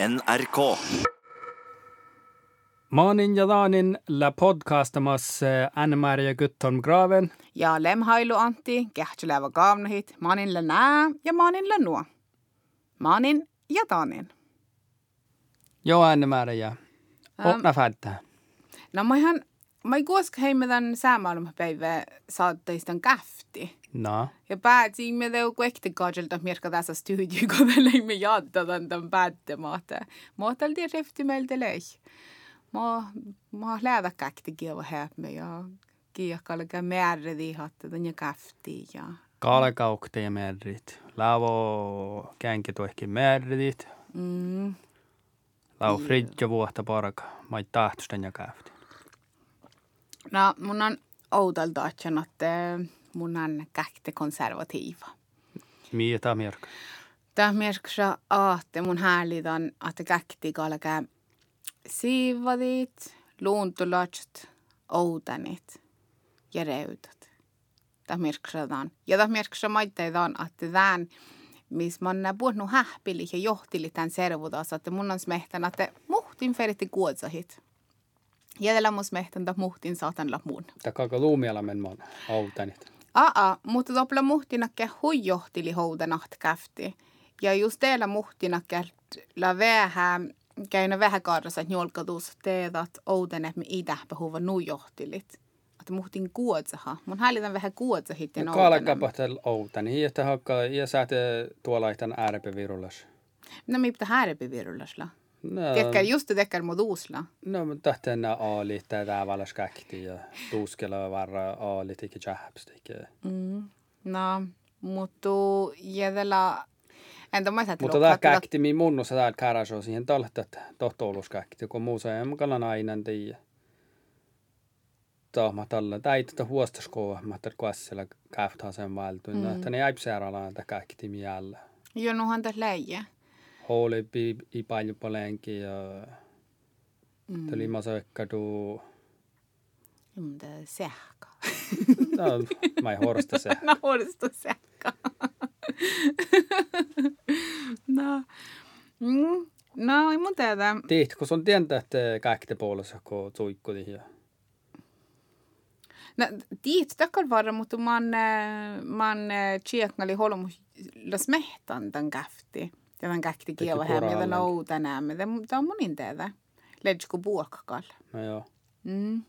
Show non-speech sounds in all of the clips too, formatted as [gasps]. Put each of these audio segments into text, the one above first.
NRK. Maanin ja Daanin la podcastamas Anne-Maria Gutholm Graven. Ja lemhailu Antti, kähtylevä kaavnahit, maanin la nää ja maanin la nuo. Maanin ja Daanin. Joo Anne-Maria. Otna fättää. No mä ihan, mä ei kuoska heimetän säämaailmapäivä saatteistan käfti. No. Ja päätin me teu kuekti kajelta mirka tässä studio, kun me leimme jaddadan tämän päättämaata. Tiedä refti meiltä leih. Mä, mä lähdä käkti kieva häppä ja kiekkalle käy määrredi hatta ja käfti ja... Kalekaukte ja merrit. Lavo känki tuohki merrit. Mm. Lau fridjo vuotta paraka. Mä ei tahtusten ja käyfti. No, mun on outalta atjan, että mun on käkti konservatiiva. Mie tää mirka. Tämä merksaa, että mun häälitän, että käkti kalka siivadit, luuntulatsut, outanit ja reutat. Tämä merksaa tämän. Ja tämä merksaa maitteidaan, että tämän, missä mä oon puhunut häppili ja johtili tämän servutas, että mun on smehtän, että muhtin feritti kuotsahit. Ja tällä mun smehtän, että muhtin saatan la mun. Tää kaka luumiala men mon autanit. Aa, mutta topla muhtinakke huijohtili houdanat käfti. Ja just teillä muhtinakke la vähän käynä vähän kaarassa njolkatus teetat outenet me idähpä huva nu johtilit. Että muhtin kuotsaha. Mun häälitän vähän kuotsahit ja No kalekapahtel outani. Ja tää hakka ja säätä tuolaitan äärepävirullas. No mi pitää härpi virullasla. No, Tekkär just tekkär mod uusla. no tahten aali tää valas käkti ja tuuskella varra aali tiki jahpsta Mm. No, mutta jädellä... Entä mä säätä Mutta tämä käkti mi munnussa täällä kärasoo siihen tolta, että tohtoulus käkti, kun muu se mukana nainen tiiä. Tohma tällä, tai tätä huostaskoa, mä tätä kuessella käftää sen valtuun, mm. että ne jäi sairaalaan tätä käkti mi jällä. Jo, nuhan tässä läjä. Hooli pi, i paljon palenki ja mm. tuli sökkadu. Mutta sähkö. No, mä ei horsta se. No, huolistu sähkö. no. Mm. No, ei mun tehdä. Tiit, kun sun tientä, että käkti puolessa, kun tuikku ja No, tiit takkal varra, mutta man, man tjeknali holmus las mehtan tämän käfti. Tämän käkti kieva här med den outa nämme. Tämä on monin tehdä. Ledsku buokkakal. No joo. Mm.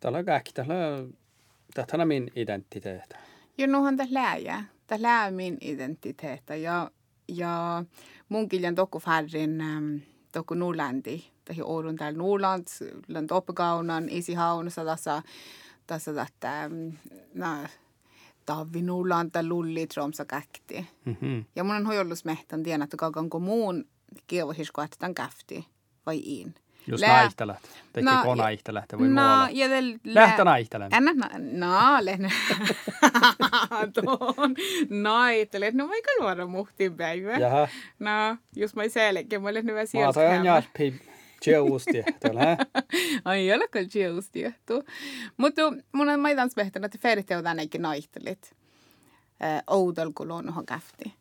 Täällä on käkki, täällä on, täällä on min identiteetti. Jo, nuhan tässä läjä. Tässä läjä min identiteetti. Ja, ja mun kiljan tokku färrin um, tokku Nuulandi. Tähän Oulun täällä Nuuland, land oppegaunan, isi haunassa tässä, tässä tätä, no, Tavi Nuuland, tai Lulli, Tromsa käkti. Mm-hmm. Ja mun on hojollus mehtän tiedä, että kauanko muun kievohisko, että tämän käfti vai iin. Jos Lää- naihtelät. Teki No, no, naihtelät, voi No, muualla. ja del... Lähtö naihtelän. Änä, [laughs] no, lehne. Tuon naittelet. No, vaikka luoda muhtiin päivä. Jaha, No, jos mä selkeä, mä olen hyvä mä sieltä. sain tjeusti. Tuolla, hä? [laughs] Ai, kyllä just johtu. Mutta mun on maitan smehtänyt, että ferit on tännekin naittelit. Oudol kun luonnohan käfti.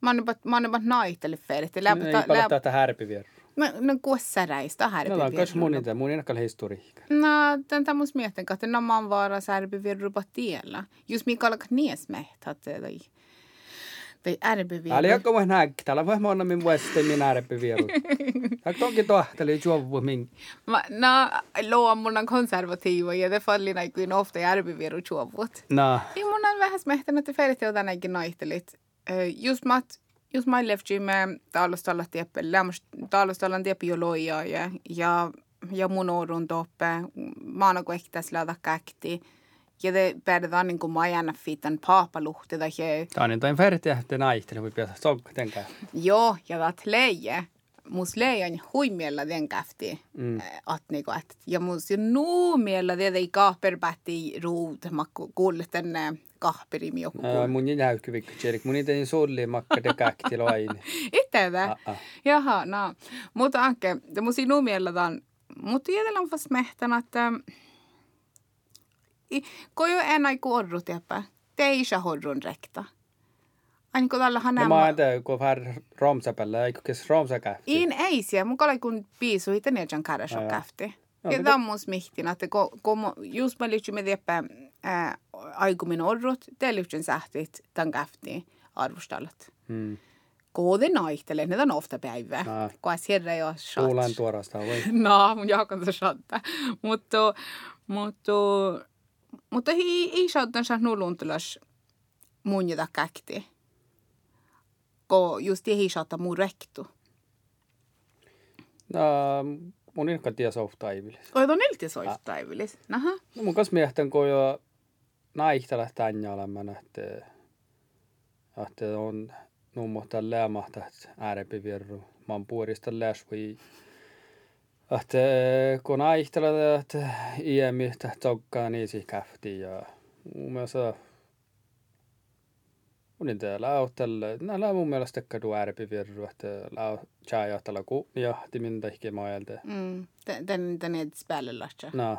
Mä oon mä oon jopa naittelit ferit. Ei paljon tätä härpivier. No, no kuossäräistä härpi. No, on myös munin, tämä munin akal historiikka. No, tämän tämmöis miettin, että nämä on vaara särpi virrupa tiellä. Just mikä alkaa nies mehtät, tai, tai ärpi Älä jakko voi näkki, täällä voi monna min vuosi minä härpivieru. [laughs] Täällä onkin tohteli juovu min. Ma, no, loo mun on konservatiiva ja det falli kuin ofta ärpi virru chuovut. No, Ja mun on vähän smehtänyt, että ferit on tänäkin naihtelit. Just mä, just mä lefti me taalostalla tieppe, lämmös taalostallan tieppe jo loijaa ja, ja, ja mun oudun toppe. Mä oon kuin ehkä tässä laita käkti. Ja te pärjätään niin kuin mä ajan fitan paapaluhti tai he, tämä on niin toin ferti, että naihteli, voi pitäisi sokka tenkään. joo, ja tat leije. Mus leijan huimiellä den käfti. Mm. Mm. At niinku, et, ja mus jo nuumiellä tiedä ei kahperpätti ruut, mä kuulin tänne kahperimi joku. Ää, Mun ei näykky vikku, Jerik. Mun ei tein sulli makka de käkti [laughs] loini. Itse Ah, ah. Jaha, no. Mutta anke, måste ju nog mielletään, mutta jätellä on fast mehtänä, että i- ko jo en aiku orru tiepä, teisä horrun rekta. Aina kun tällä No hänen... mä en tiedä, kun vähän romsapelle, eikö kes romsakähti. In ei siellä, mun kalai kun piisu hitä ne Ai joo. käfti. No, Ja tämä on mun smihtin, että kun, just mä lyhtsyn med deppä aikumin orrut, te lyhtsyn sähtit tämän käftiin arvostallat. Mm. Koode naihtele, ne on ofta päivää. No. Kun es herra jo shot. Kuulen tuorasta, voi. [laughs] No, mun jakan se shotta. Mutta, mutta, mutta ei, ei shottan saa nulluntulas mun jota käkti. Kun just ei shotta mun rektu. No, mun ilkka tiedä softa aivilis. Olet on ilti soista päivillis. Naha. No mun kanssa miehten, kun jo naihtella tänne olemaan, että, että on nummohtaa lämahta äärepi virru. Mä oon puolista läsvi. Että kun naihtella, että iämi, että tokkaa niin siihen käftiin ja mun mielestä Unin täällä lauttella. Näillä mun mielestä kadu äärepi virru, että lau tjaajahtella ku jahti minä ehkä maailta. Mm. Den, den är spellelatsa. No,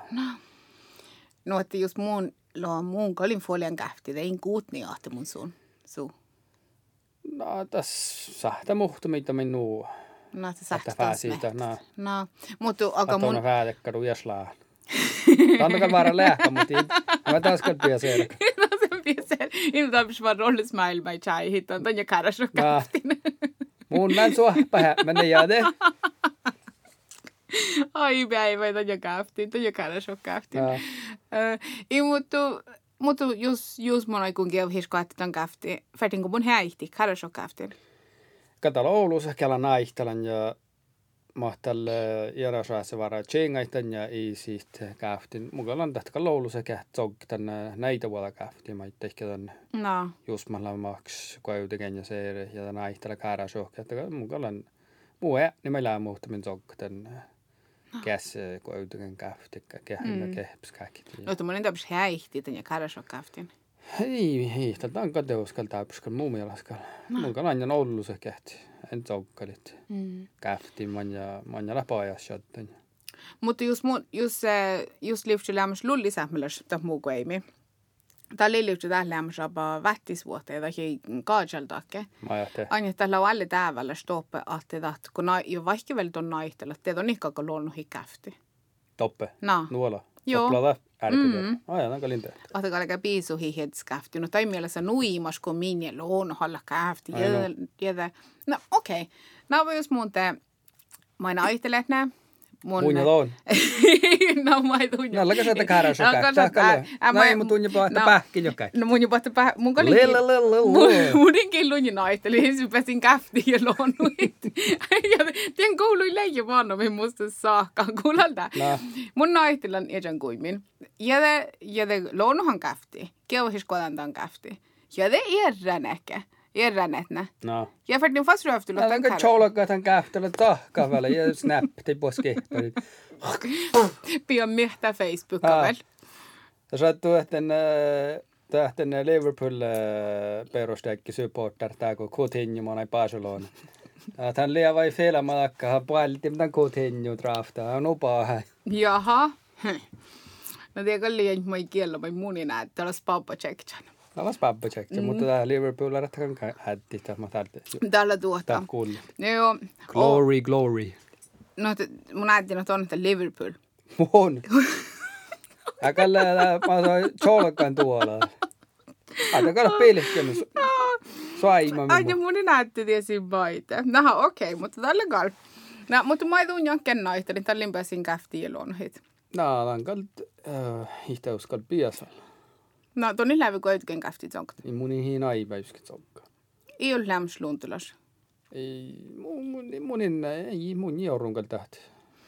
No, että just mun, lo mun kolin folian käfti, det är en god ni ahti mun sun. Su. no tässä sahta muhtu mitä minuu. No, pää taas siitä, no. No, mutta Että mun, on väädekkadu jäslaa. Tantakaan vaara lähtö, mutta ei- mä taas kalpia siellä. no sen piesel, ilman tarvitsisi vaan rollismail mai chai hitan, ton ja käräs on No. käftin. Mun näin suohpa men ei jäädä. Ai päivä, ja käftin, ton ja käräs on käftin. No. Ei, mutta, mutta just, just mun aikun keu hisko, että ton käfti, fätin kun mun häihti, käräs on ka tal Oulussa kela naihtalan ja mahtal järjesraatse vara tšengaitan ja ei siht kähtin. Mukaan on tähtä ka Oulussa käht tsogtan näitä vuoda kähti. Mä tehkän no. just mahla maks kojutekän ja seere ja naihtala käärä sohkehtä. Mukaan on muu ää, niin mä lähen muhtamin tsogtan kes kuidagi kähvtik, kehmine mm. kehps kähkiti. no ta mõni tahab hästi, ta on ju karas on kähvtin ei, ei ta on ka teos ka täpselt muumialaskan. Ah. Mun kan aina ollut se kähti. En taukkalit. Mm. Kähti manja, manja läpäajassa. Mutta just, mu, just, just liutsilämmäs lullisämmäläs tämä muu kuin ei. Tämä oli liutsi tählämmäs apa vähtisvuotta ja tähki kaajaltakke. Aina tällä on alle täävällä stoppe, että kun jo vaikka vielä tuon naitella, teet on ikään kuin luonut hikähti. Toppe? No. Nuola? Joo. Toppla Äänikuvia? Mm. Ai, aika lintä. Otakaa aika piisu hihetskafti. No tai mielessä nuimas, kun minne luon, olla kafti. No. no okei. Okay. Nämä no, voi jos muuten, mä aina ajattelen, että nämä Mun... Muinja toon. [laughs] no mä ei tunne. Nällä käsä, että käärä No, sokä. kato, ää, ää, mä- Näin mun tunnin vaan, että no. pähkin jokai. No mun jopa, että mun kalli... Lelelelele. Muninkin lunji naisteli, ensin pääsin käftiin ja luonnuit. ja tien koului leijä vaan, min musta saakkaan kuulalta. No. Mun naistelan ejan kuimin. Ja de, ja de luonnuhan käfti. Keuhis kodantan käfti. Ja de erränäkä. Erränätnä. No. [laughs] Ja för din fast kun tjoulakkaa tämän kähtellä tahkaa vällä ja snappi pois kehpärit. Pian mehtä Facebook Ah. väl. Ja sattuu, että tähten Liverpool äh, perustekki supporter tää kun Coutinho on ei Barcelona. Hän liian vai fel malakka, hän puolti mitä Coutinho draftaa, on upaa hän. Jaha. [laughs] No det är liian mä kiellä mä munin että olla spappa checkchan. Tämä on pappa tsekki, mutta tää Liverpool on rättäkään hätti, tämä mä täältä. Tällä tuota. Kuullut. No joo. Glory, glory. No, mun äiti on että Liverpool. Mun. [laughs] Äkällä mä sain tjolkan tuolla. Aita kato pilkkenus. Saima Ai, ja minun. mun näytti tiesi baita. Naha, okei, okay, mutta tällä gal. No, mutta mä tunne jonkin naihtelin, tällä pääsin käftiin ja luonnohit. Nää on kalt, äh, ihtä uskal No, tonni läpi koitken käftit zonkat. Ei mun ihin aipäiskät sokka. Ei ole lämmäs luuntulas. Ei, mun, ei mun jourungal tähti.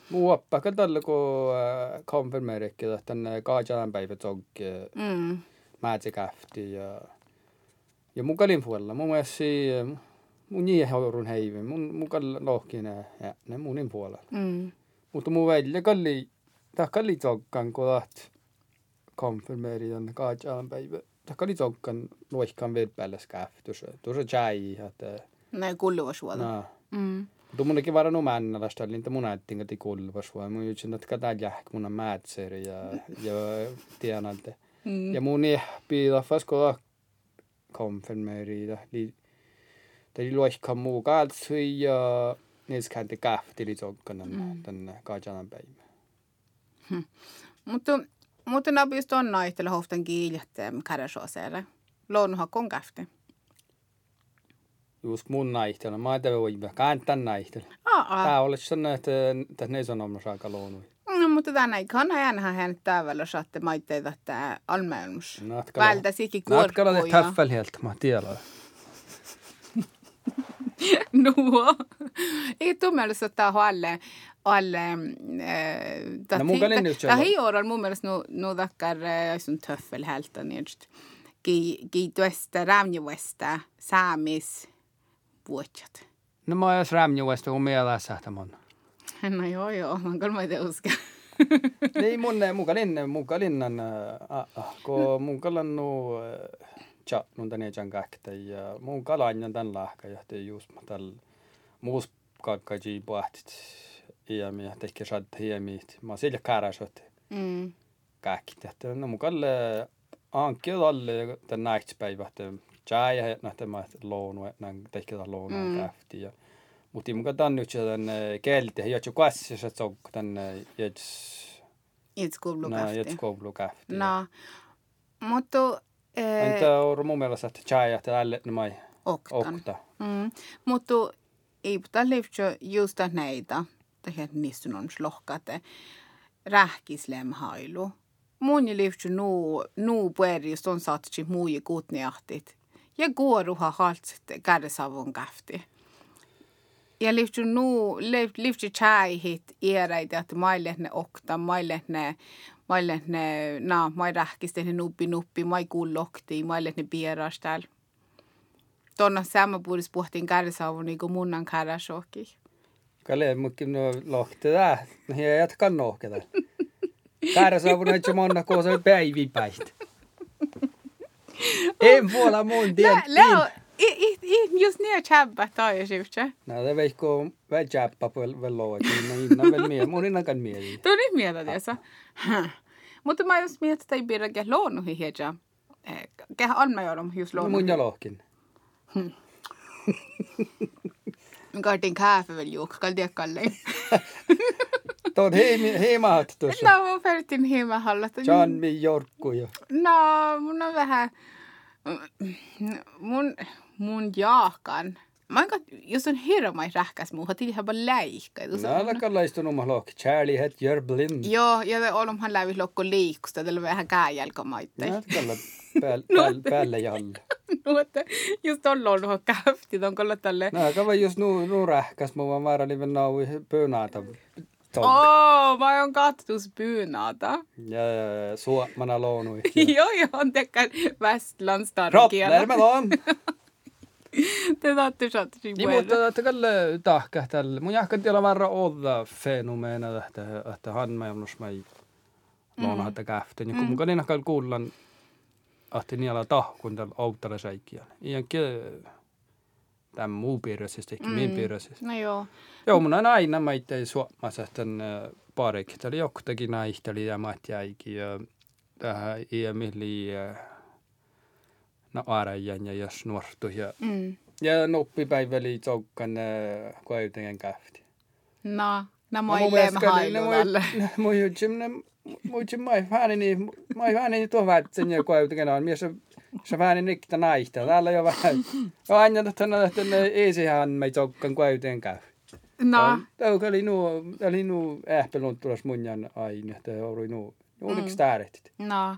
Muu appa, ka tällä kun äh, konfirmeerikki tänne kaajalan päivä sokki. Mm. määtse kähti ja ja mun kalin puolella mun mielestä si mun niin haurun heivi mun mun kall lohkine ja ne munin puolella Mm. mutta mun välja kalli ta kalli tokkan kun taht konfirmeeri on kaajaan päivä ta kalli tokkan loihkan vielä päälle kähtus tuossa chai että Näin kulluva suola. na Mm. Tu munnekin vara no männälästä, eli mun näyttiin, että kulvas, vai mun jutsin, että kataa jähk mun on määtseri ja, [laughs] ja tiedän, että Mm. Ja mun ei piilafas kolla konfirmeerida. Teli luokka muu kaltsui ja niissä käänti kähti li zokkanan tänne kajanan päivä. Mutta mutta nabi just on naitella hoftan kiiljätte käräsoseelle. Luonnoha kon kähti. Just mun naihtelä. Mä ajattelin, että voi kääntän naihtelä. Aa. Tää olisi sanonut, että että ne on aika luonui. No, mutta tänä ikana jäänhän hän täällä saatte maitteita tää almeelmus. Vältä sikin kuorkkuja. Natkala te täffel helt, mä tiedän. [laughs] Nuo. Ei tuu mielestä ottaa alle وقال تغير المؤمن نو نو ذكر اسم töffel helt annerst ki ki tuesta eh, räämnivuesta eh, saamis vuotjat no ma jos räämnivuesta on meillä [laughs] sähtämon no joo joo mä kyllä mä uskon niin [laughs] mun muka linne muka linnan eh, ah, ah, ko [laughs] muka lannu cha nun tänne jan kahta ja mun kalanjan tän lahka ja te just mä tällä muus kakkaji pohtit iämi ja tehkä sad hiemi, mä sillä käräsöt. Mm. Käkit, että no mun kalle anki alle tän nähtspäivä, että tjää ja nähtä mä loonu, että tehkä loonu mm. käfti ja mutta muka nyt tämän kelti, ja jo kassi se tsok tänne jets. Jets kovlu käfti. Jets kovlu käfti. No, mutta... Entä on mun mielestä, että chai tälle ne mai oktan. okta. Mm. Mutta ei puhuta liftjo just näitä, niistä on lohkate, rähkislemhailu. Mun liftjo nuu, nuu pueri just on saatsi muu kutniahtit. Ja kuoruha haltsit kädesavun käfti ja livtju nu livtju chai hit eräitä että maille ne okta maille ne maille ne na mai rähkiste ne nuppi nuppi mai kullokti maille ne pierastal tonna sama puhdis puhtiin kärsaavu niinku munnan kärsooki Kalle mukin no lohti tää ja jatkan nohketa kärsaavu näitä monna koosa päivipäistä [laughs] en puola mun tien just ner chabba ta ja syvtse. No det vet ko väl chabba på väl lo että inna väl mie mun inna kan mie. Tu ni mie da dessa. [laughs] Mutta mä jos mietit tai birra ke loonu hi heja. Ke on mä joudun just loonu. Mun jalohkin. Kartin [laughs] kaffe väl juk, kal det kalle. Tuon heimahat tuossa. No, mä fertin heimahalla. John mi jorkku jo. No, mun on vähän... Mun, mun jaakan. Enkä, jos on hirma rähkäs muuha, tili ihan vaan läihkä. No, alkaa laistun oma lohki. Charlie het jör blind. Joo, ja olomhan lävi lokko liikusta, tällä vähän kääjälkomaitte. [laughs] No, kalla päälle, päälle jalle. [laughs] no, että just on ollut käfti, on kolla tälle. No, kava just nu, nu rähkäs muuva määrä liven naui pöönaata. Oo, oh, mä oon kattus pyynaata. Ja, ja, ja suomana loonui. [laughs] joo, joo, on tekkä Västlandstarkielä. Rottner med on. [laughs] Te saatte shotsi Niin, mutta että kalle tahka tälle. Mun jahkan tiellä varra olla fenomeena, että, että han mä jonnus mä loona, että käftä. Niin kun mun kanina kuullan, että niillä tahkun tällä auttalla säikkiä. Iänkin tämän muu piirroisesti, ehkä min piirroisesti. No joo. Joo, mun on aina mä itse suomassa, että parik. Täällä joktakin naihteli ja mä jäikin. Ja tähän iämili no aarajan ja jos nuortu ja mm. ja noppipäiväli tsokkan koivtengen kähti. No, no moi lemme hailuvalle. Moi jutsim, moi jutsim, moi häänini, moi häänini tuo vätsen ja koivtengen on mies se vähän nikta naista. Täällä jo vähän. Aina tänne että ne eisihän me tsokkan koivtengen käy. No. Tämä oli nuo, oli nuo ähpelun tulos munjan aina, että oli nuo. Oliko tääret? No.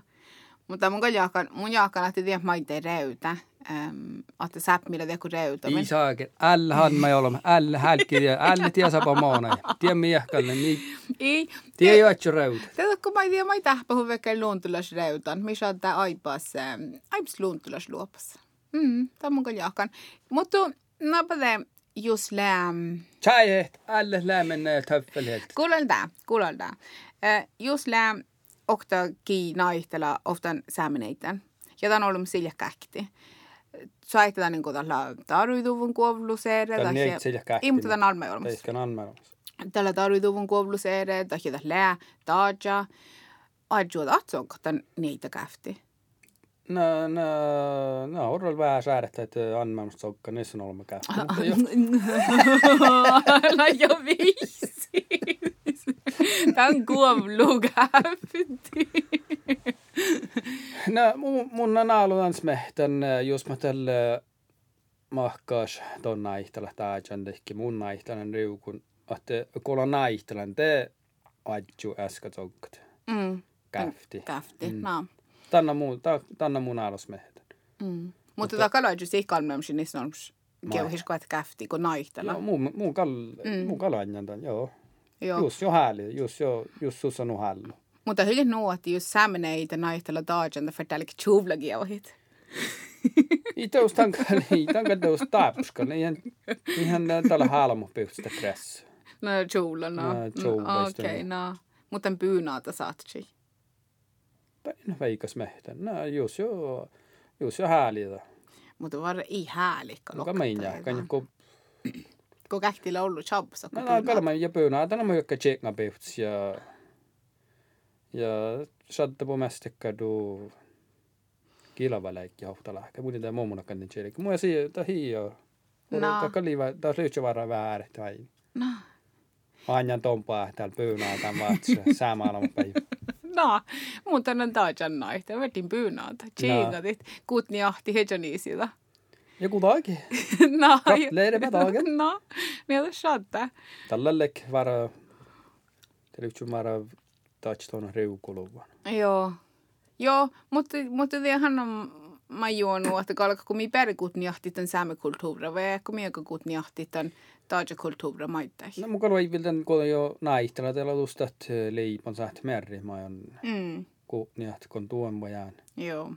Mutta mun jaakan, mun jaakan lähti tiedä maite reytä. Ähm, että säppmillä teku reytä. Ei saakin. Ällä han mä olemme. Ällä hälki. Ällä tiedä sapa maana. Tiedä miehkalle. Niin. Ei. Tiedä jo että reytä. Tiedä kun mä tiedä mä tähpä hun vekkä luontulas reytan. Missä on tää aipas. Aipas luontulas luopas. Mm, tämä on mun jaakan. Mutta napade just läm. Tjäjet. Ällä lämmen töffeleet. Kuulolta. Kuulolta. Just läm okta ki naihtela oftan. Ja tämä on ollut sillä käkti. Saittaa niin kuin tällä tarvituvun kuovluseere. Tämä ei sillä käkti. Ei, mutta tämä on alme olemassa. Eikä alme olemassa. Tällä tarvituvun kuovluseere, tai tällä lää, taaja. Adjuot atsoon, kun niitä käfti. No, no, no, on vähän säädettä, että annamusta sokka, niissä on. Mutta jo, Älä jo viisi. Tämä on kuovlukäfti. no, mun, on ollut ans mehtän, jos mä tälle mahkaas ton naihtala taajan tehki mun naihtalen riukun, että kun on naihtalen, te adju äskä sokkat. Mm. Käfti. Käfti, Mm. no. Tänne mun, tänne mun alas mehtän. Mm. Mutta tämä kalaju sikalmemsi niissä on Mai. keuhiskoet käfti, kun naihtella. Joo, mun, mun kal, Mm. mun kalanjan joo. Joo. Just jo hääli, just jo, just sus on hällu. Mutta hyvin nuotti, jos sämneitä naihtella taajan, että förtällik tjuvlagiauhit. [laughs] I teus tanka, [laughs] niin, tanka teus tapska, niin ihan, ihan tällä halmu pystytä kressä. No tjuvla, no. No, tjuvla, just Okei, det. no. Mutta pyynaata saatsi. Päin veikas mehtän. No, just jo, just jo hääli. Mutta var ei häälikka Kuka meinaa, kan joku, Kun kähtillä ollut chabsa. no, no, kalma ja pöynää, tänä mä jokka tsekka pyhts ja, ja satte på mästekka du kilavaläikki hofta lähkä. Mun tämä mummuna kannin tsekka. Mua siihen, tää hiio. No. Kalliva, tää lyhtsä varra vähän äärettä aina. No. Anjan tompaa täällä pöynää tämän vaatsa, säämaailman päivä. [laughs] No, mutta on taajan naihta. Vetin pyynaata. Tjiingatit. Kutni ahti hejoniisilla. Joku [laughs] taaki. No. Gratulerar med dagen. Shatta. Tällä lek vara, det lyhtsä vara touch tuon riukuluvan. Joo. Joo, mutta, mutta tämähän on mä juonut, että kalka kun mi perikutni ahti tämän säämekulttuura, vai kun mi joka kutni ahti tämän taajakulttuura maittai. No mukaan ei vielä kun jo naihtella teillä tuosta, että leipon saat merri, mä on Mm, kuutniat kun tuon vajaan. joo.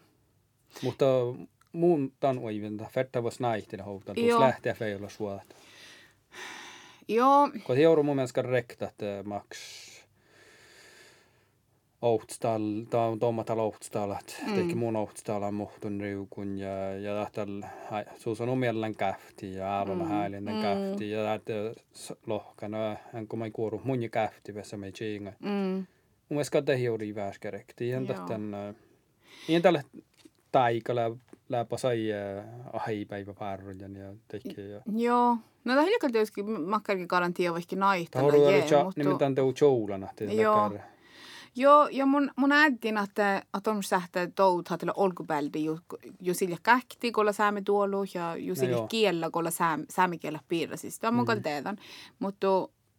Mutta muun tan oivinta, färtä vois naihtella houta, tuossa lähteä feilla suolta. Joo, Kun euro mun mielestä rekta, että maks tää on tommatal Outstal, että Mm. teki mun Outstal on muhtun riukun ja, ja tahtal, suus on umiellan käfti ja aalalla Mm. häälinen Mm. käfti ja että lohkana, en kun mä kuoru mun ja käfti, vessa me tjiinga. mm, Mun mielestä tehi juuri väskärekti, ihan tahtan, ihan tällä taikalla läpä sai ahipäivä varrujan ja teki ja joo. No tämä hiljakalta tietysti makkarkin garantia vaikka jee, cha, mutta- nimittäin teu choulana. Joo. Joo, ja mun, mun äidin, että, että on sähtä tout hatella olkupäldi ju, ju sillä kähti, kun saamme tuolu, ja ju no kiellä, kun saamme, saamme kiellä piirra. Siis tämä on mun Mhm. mm. teetan. Mutta,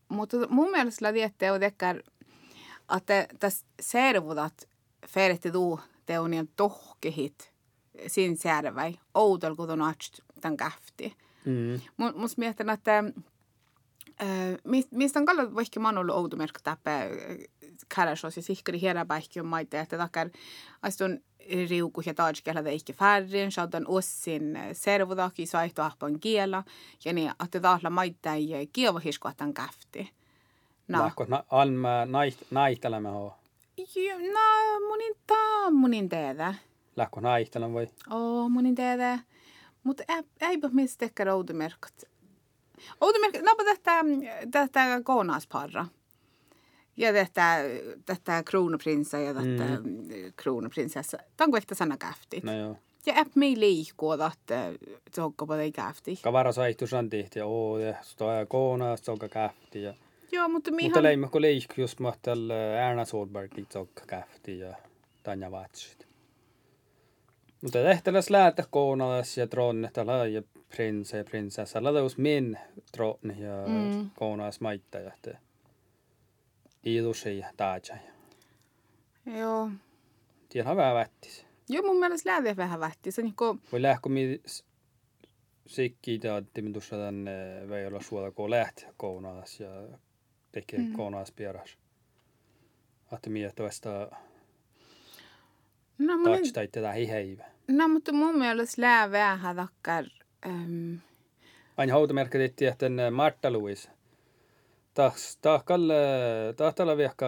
mutta mun mielestä la on tekkär, että tässä servutat feritte tuu teunien tohkehit sin särväi, outel kun on atst tämän kähti. Mm. Mun, musta mietin, että äh, mis- mistä on kallat vaikka oon ollut outomerkka täppä kärräsos ja sihkari hieräpäihki on maita, että takkar astun riuku ja taajkella veikki färrin, saatan ossin servudaki saihto ahpan kiela, ja niin, että taasla maita ei kieva hiskoatan käfti. No, Lahko na, alma nait, no, munin taa munin teedä. Lahko naihtelemme voi. Oo, munin teedä. Mutta eipä mistä tekkär outomerkat. Outomerkat, no tätä, tätä koonasparra. Ja tätä, tätä kronoprinsa ja tätä mm. kronoprinssessa. Tämä on kuin sana käftit. No joo. Ja äpp mei liikkuu, että se on ei käfti. Kavara saihtu ja oo, ja stoja koona, stoka kähti. Ja, Joo, mutta mutta mihan... leimme kun liik just mahtel Erna Solberg stoka kähti ja Tanja Vatsit. Mutta tehtäläs läätä koonalas ja tronne tällä ja prinsa ja prinsessa. Ladaus min tronne ja Mm. koonalas maitta ja te. Iidusi ja taaja. Joo. Tiedä on vähän vättis. Joo, mun mielestä lääve vähän vähti. Se on niinku... Voi lähkö mi sikki min tuossa tänne vei olla suola kun lähti koonalas ja tekee Mm. mm. koonalas pieras. Ahti miettivästä No, mun... tai tätä hiheivä. no mutta mun mielestä lää vähän takkar... Ähm, Aina hautamerkki tehtiin, että Martta Louis. Tahs, tahkalle, tahtalla viekka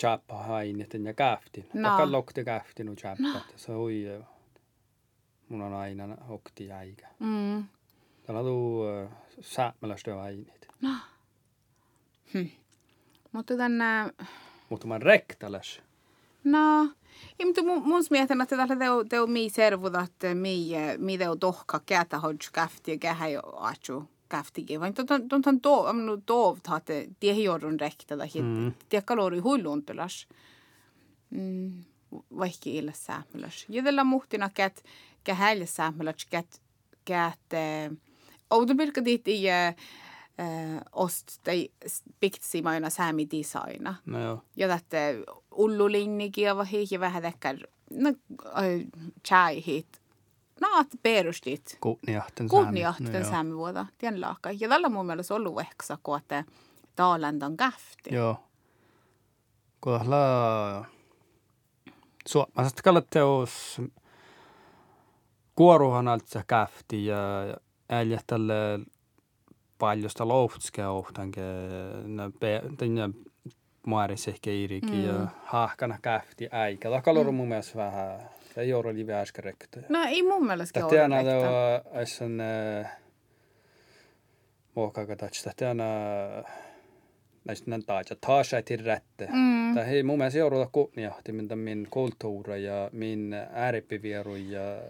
chappa hainitten ja käftin. No. Tahkalla lokti käftin ja chappa. Se oi, mun on aina okti jäikä. mm. Täällä tuu säämälästö hainit. Mutta tänne... Mutta mä rektalas. No, ja, mutta mun, mun mietin, että tällä teo, teo mi servuda, että mi, mi teo tohka kätä hodj käfti ja kähä jo aatsu käftikin. Vain tuon tuon to, amnu tovt hatte tiehi joudun rektada hit. Mm. Tiekka luori huilluuntulas. Mm, vaikka illa säämyläs. Ja tällä muhtina kät kähäille säämyläs kät kät Oudun pilkka diitti äh, ost tai piktsi maina säämi designa. No joo. Ja tätä ullulinnikin ja vahi ja vähän tekkär no chai hit. No, perustit. Kuutniahten Kuutniahten no, säämi vuoda. Tien laaka. Ja tällä mun mielestä ollut ehkä kun että taalandan käfti. Joo. Kohdalla suomalaiset kallatteus kuoruhan alta käfti ja älä tälle paljosta louhtskea ohtanke tänne maaris ehkä irikin mm. ja hahkana käfti äikä. Tämä on mun mielestä vähän, se ei ole live äskerektä. No ei mun mielestä ole. Tämä on äsken muokkaaka tatsta. Tämä näistä näin taas, että taas ei rätte. Mm. Tämä ei mun mielestä jouduta kunniohti, mitä min kulttuuri ja min ääripivieru ja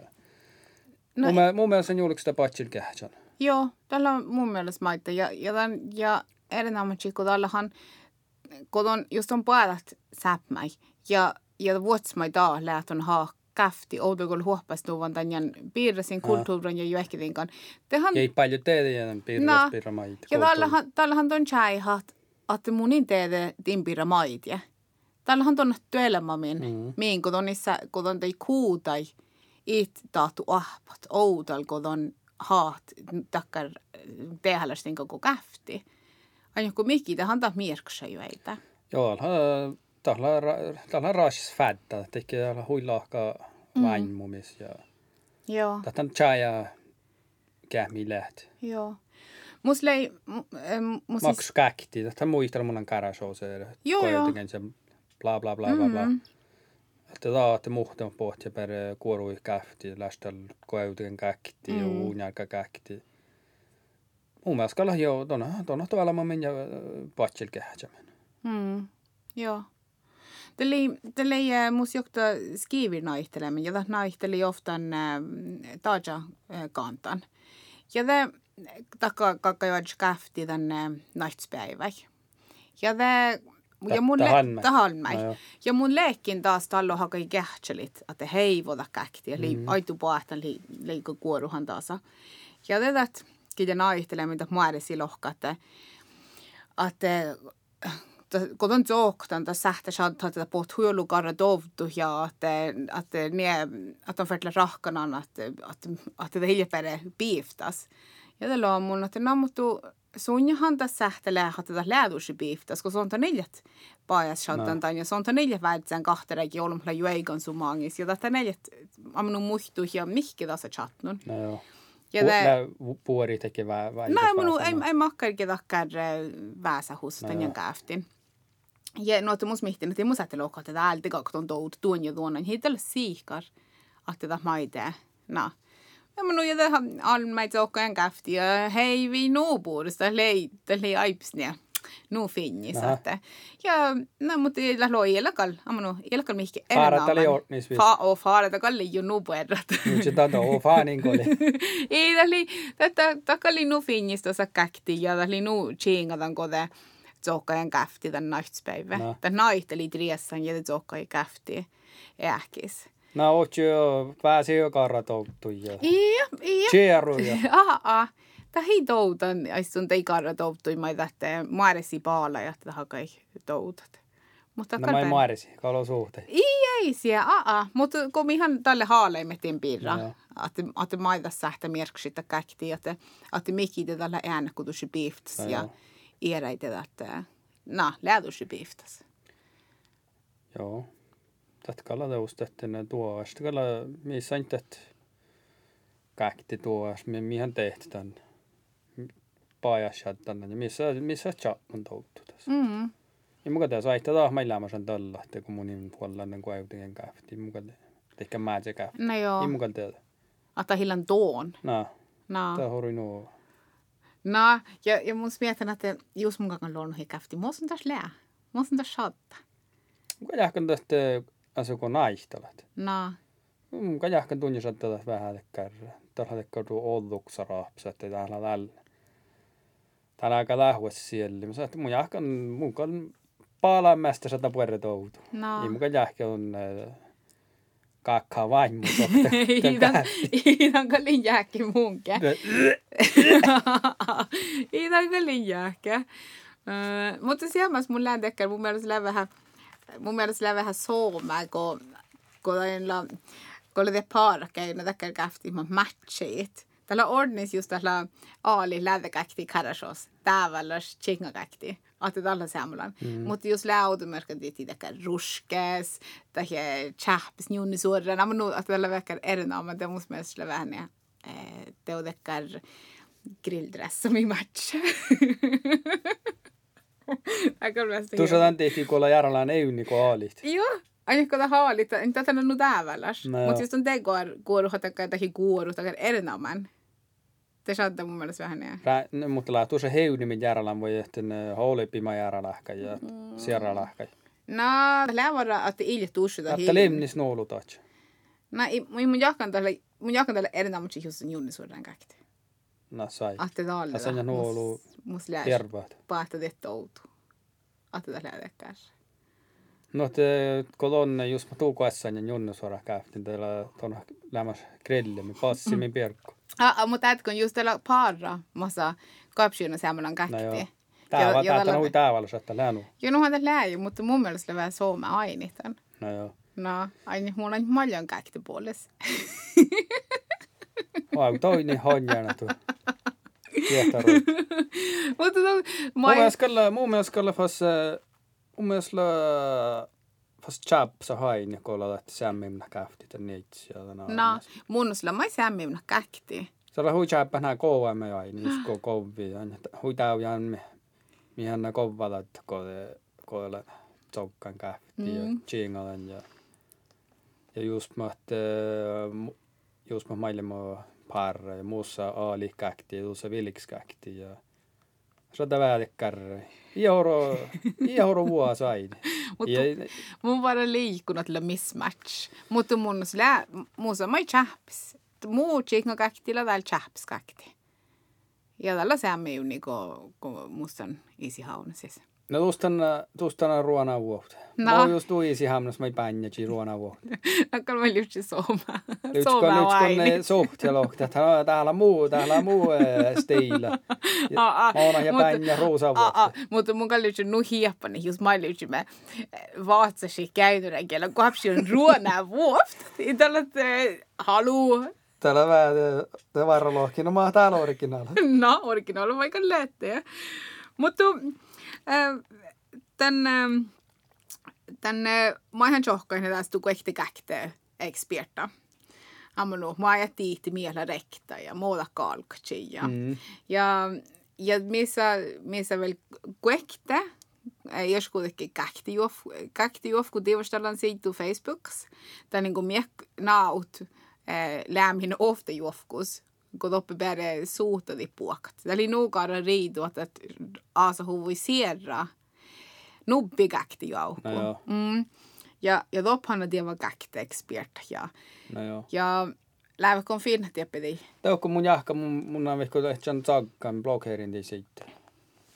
No, mun, mun mielestä on julkista patsil kähtsän. Joo, tällä on mun mielestä maita. Ja, ja, tämän, ja erinomaisesti, kun täällähän, kun on, just on puolet säpmäi, ja, ja vuotsmai taa lähtön haa käfti, outokolla huopas tuvan tämän piirresin kulttuurin ja juehkitinkan. Tehän... Ei paljon teitä ja piirres piirramaita. Ja täällähän, täällähän on chaihat, että munin teitä timpirra maita. Täällähän on työelämä min, mm. min, kun on niissä, kun on tei kuutai, it tahtu ahpat, outal, kun on haat takkar tehdä koko käfti. Aina kun mikki, tähän taas eitä. Joo, tällä on raas fädda, tekee huilahka vaimmumis ja Joo. Tätä on chaja kähmi läht. Joo. Mus lei... Mus Maks käkti, tätä muistaa mun on karashouse. Joo, joo. Bla bla bla bla bla. Mm-hmm. Että taate muhtan pohtia per kuorui kähti, lästel koeutien kähti ja mm. uunjalka kähti. Mun mielestä kalla jo tuonne tuonne tavalla mä ja patsil kähtsämän. Mm. Joo. Tälle tälle mus jokta skiivir naihtelemme ja naihteli oftan taja kantan. Ja det takka kakka jo kähti tänne naitspäivä. Ja det ja mun le- tahanmai. No, ja mun leikkin taas tallo hakai kähtselit, että heivoda käkti. Eli mm. aitu paahtan li- liikko kuoruhan taas. Ja tätä kiden aihtelee, mitä muodesi lohka, että, että kun on zooktan, että sähtä saattaa tätä puhut huilukarra dovtu ja että, että, nie, että on färtillä rahkanan, että, että, että, että hiljapere piiftas. Ja tällä on mun, että namuttu sunjahan tässä sähtelee tätä läädusi biiftas, kun se on ta neljät pajas shottan no. ja se on ta neljät väitsään kahterekin joulumalla jueikan sumangis. Ja tätä neljät amnu muhtu ja mihki tässä chatnun. No joo. Ja det puori teki vähän vähän. Nej, men ei ei makkarkin takkar väsä hus den jag käftin. Ja no te mus mihtin, että mus ajattelu että täältä kakton tuon ja tuon, hitellä siikar, että tätä maite. No. Ja mä nuja tähän almait okkaan käfti ja hei vi nuupuudesta lei, lei aipsnia. Nu finnis että. Ja no mutta ei loi elakal, amanu elakal mihki enää. Faarata oli ordnis vis. Fa o faarata kalli ju nu puerrat. Nyt se tata o faanin koli. [laughs] Ei täli tätä takalli nu finnis tuossa käkti ja täli nu chingadan kode zokkajan käfti tän naitspäivä. Tän naihteli triessan ja zokkajan käfti ähkis. No, oot jo pääsi jo. Karratouttu ja... Iya, iya. Tjeru ja... Aa, ta hei toutan, aistun tei karratouttu, mä tähtä maaresi paala ja tähän kai toutat. Mutta no mä maaresi, kalo suhteen. Ei, ei siellä, aa, mutta kun ihan tälle haaleimetin piirra, no, että että maita sähtä merksitä käkti, että että mikki tällä äänä kutusi piiftas no, ja iäräitä, että na, lädusi piiftas. Joo tatkalla tõustettiin tuosta, kalla missä on tehty kaikki tuosta, mihin tehty tämän pajassa tänne, missä, missä chatman touttu tässä. Mm. Ja muka tässä aihtaa taas meillä on sen tällä, että kun mun puolella kun aivutien käfti, muka ehkä mä se käfti. No joo. Ja muka tehdä. Että hillan tuon. No. No. Tämä hori nuo. No, ja, ja mun mietin, että just luonut käfti, mä oon tässä lää. Mä oon tässä saattaa. Muka jahkan tästä asuko naihtalat. No. Mm, ka jahkan tunnin saattaa vähän tekkärä. Tällä tekkärä olluksa rahpsa, että täällä tällä. Täällä aika lähues siellä. Mä sanoin, mun jahkan mukaan paalammästä sata puolet outu. No. Ei mukaan jahkan on äh, kakkaa vaimmu. [laughs] Iidan kalin jääkki munke. [laughs] Iidan kalin jääkkä. Uh, mutta siellä mun lääntekkär mun mielestä vähän, mun mielestä lää vähän sooma, kun, kun la, kun oli parkeina tekkär käfti mä matchit. Tällä ordnis just tällä aali läväkäkti karasos, täävälläs chingakäkti. Att alla samlan. Mm. Mutta jos läutumerkan tietysti tekkär ruskes, tai chahpis njunnisurran, amma nu att tällä väkkär erinomainen, det måste man slä vähän ja te on tekkär grilldress som i match. [laughs] [laughs] Tämän tehtiin, kun ollaan järjellään euni, kun aalit. Joo, aina kun tämä haalit, en tätä on täävälläs. Mutta jos on te går, går och takia tai kuoru tai erinomainen. Det saattaa mun mielestä vähän. Rä, mutta laa tuossa heuni, min järjellään voi ehtin hoolipima järjellähkä ja mm. sierrallähkä. No, lää vara, että ilja tuossa. Että lemnis noulu taas. No, mun jakan tälle, mun jakan tälle erinomaisesti just junni suoraan kaikki. No sai. Ahte talle. Ja sen ja noulu tervaat. Paahta tehty outu. Ahte tälle ädekkäässä. No te kolonne just mä tuukoessan ja junnu suoraan käytin teillä tuonne lämmäs grillimi passimin mm. pirkku. Ah, mutta ätkön just tällä parra massa kapsyynä semmoinen käkti. No joo. Tää on hui täällä että länu. Joo, nuhan tällä läjy, mutta mun mielestä vähän sooma ainitan. No joo. No, aina mulla on paljon käkti puolessa. [laughs] Vai toinen honjana tuo. [laughs] Mutta mun mielestä kyllä, mun mielestä kyllä fas, mun mielestä fas chap sa hain, kun ollaan lähti sämmimnä kähti tän neitsi. No, mun sillä mai sämmimnä kähti. Se on hui chappa nää kovamme ja niin just kovi. Hui täyjän me. Mihän kovalla, että kun kun ollaan tsokkan kähti ja chingalen ja ja just mä, että just noh, maailma paar muussa A-lihkahti ja tuossa vilkskahti ja sata väärikkarre. Ioro, [laughs] ioro vuosain. mutta mun bara liikunut la mismatch. Mutta mun sillä muussa mai chaps. Muu chicken kakti la dal chaps kakti. Ja tällä se on niinku mustan isihaun siis. No tuustan, tuustan ruona vuotta. No. Mä just tuisi hamnas mai pännäci ruona vuotta. [laughs] Nakkan mä lyhtsi sooma. Sooma vaini. Lyhtsi kun lohti, että täällä muu, täällä muu stiila. Mauna [laughs] ja pännä ruusa vuotta. Mutta mun kan lyhtsi nu hieppani, just mä lyhtsi mä vaatsasi käytönä kielä, kun hapsi on ruona [laughs] vuotta. Tällä halu. Täällä vähän, te varrolohki, no mä oon täällä originaali. No, originaali vaikka lähtee. Mutta den, den maihan johkain tästä kuekti käkte experta. Ammanu, mä ajattiin mielä rekta ja muuta kalkci ja, mm. ja, ja missä, missä vielä kuekte, jos kuitenkin juof, kun tiivostellaan siitä Facebooks, tai niin kuin miek naut, lämmin ofta juofkus, kun oppi bära suutadi puokat. Tämä oli nuukaara riidu, että aasa huvui sierra nubbi käkti jauhku. No mm. Ja, ja toppanna tieva käkti expert. Ja, no joo. ja läivä kun finna tiepidi. Tämä on mun jahka, mun, mun on vihko tehty sagkan blogherin tii siitä.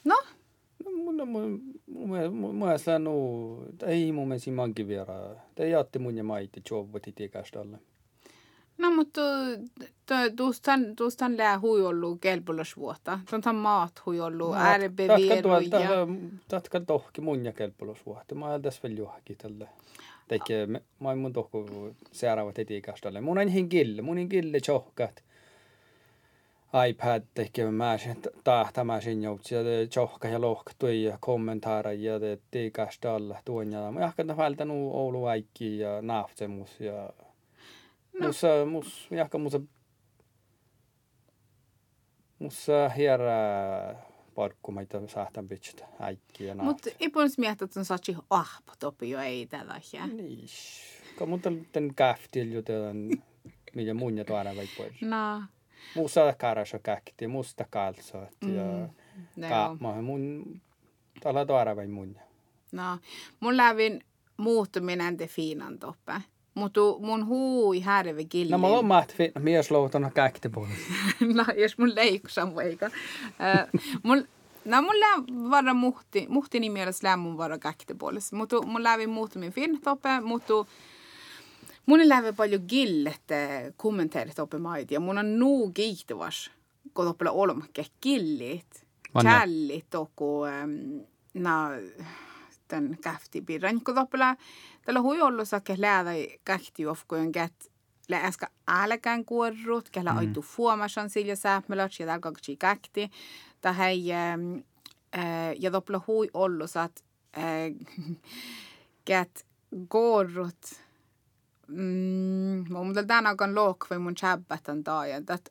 No? No mun on mun, mun, mun nu, ei mun mielestä mankin vielä. Tämä jätti mun ja maiti jovvati tiikästä alle. No mutta tuustan lää hui ollut kelpolosvuotta. Tuon maat hui ollut äärebeviero ja... Tatka tohki mun ja kelpolosvuotta. Mä ajattelin vielä johonkin tälle. Tekee, mä en mun tohku seuraavat etiikastalle. Mun on hin kille, mun on kille johkat. iPad tekee mä sen tahtamaan joutsi ja johka ja lohka tui ja kommentaara ja te tiikastalle tuon ja mä jahkan vältän Oulu Aikki ja naftsemus ja No. Mussa, mus, jahka musa, musa hierä parkkumaita saatan pitchata äikkiä ja Mutta ei puolesta miettiä, että on saatsi ahpa topi jo ei tällä Niin. Kun mutta tämän käftil jutella, mitä mun ja tuoda vai pois. No. Musa karasa käkti, musta kalsot ja mm. kaapma mun tällä tuoda vai mun. No, mun lävin muuttuminen te fiinan toppe. Mutta mun hui härvi killi. No mä oon maht mies käkti puolesta. [laughs] no, jos mun leikkusan vaikka. mun, no mun lää vara muhti, muhti niin mielessä lää mun vara käkti puolesta. Mutta mun lävi muuttumin fin toppe, mutta mun lävi paljon gillet kommenteerit toppe maiti. Ja mun on nuu kiihtuvas, kun toppe olmakke gillit. Challit toku, na, den pirran, kun toppe Tällä hui ollut sakke läädä kähti juofkojen kät läska älkään kuorrut, kellä mm. aitu fuomasan sillä sääpmelät, ja täällä kaksi kähti. Tähän ja doppla hui ollut saat [laughs] kät gorrut. Mm, mun tänään kan lokvai mun chabatan taajan, että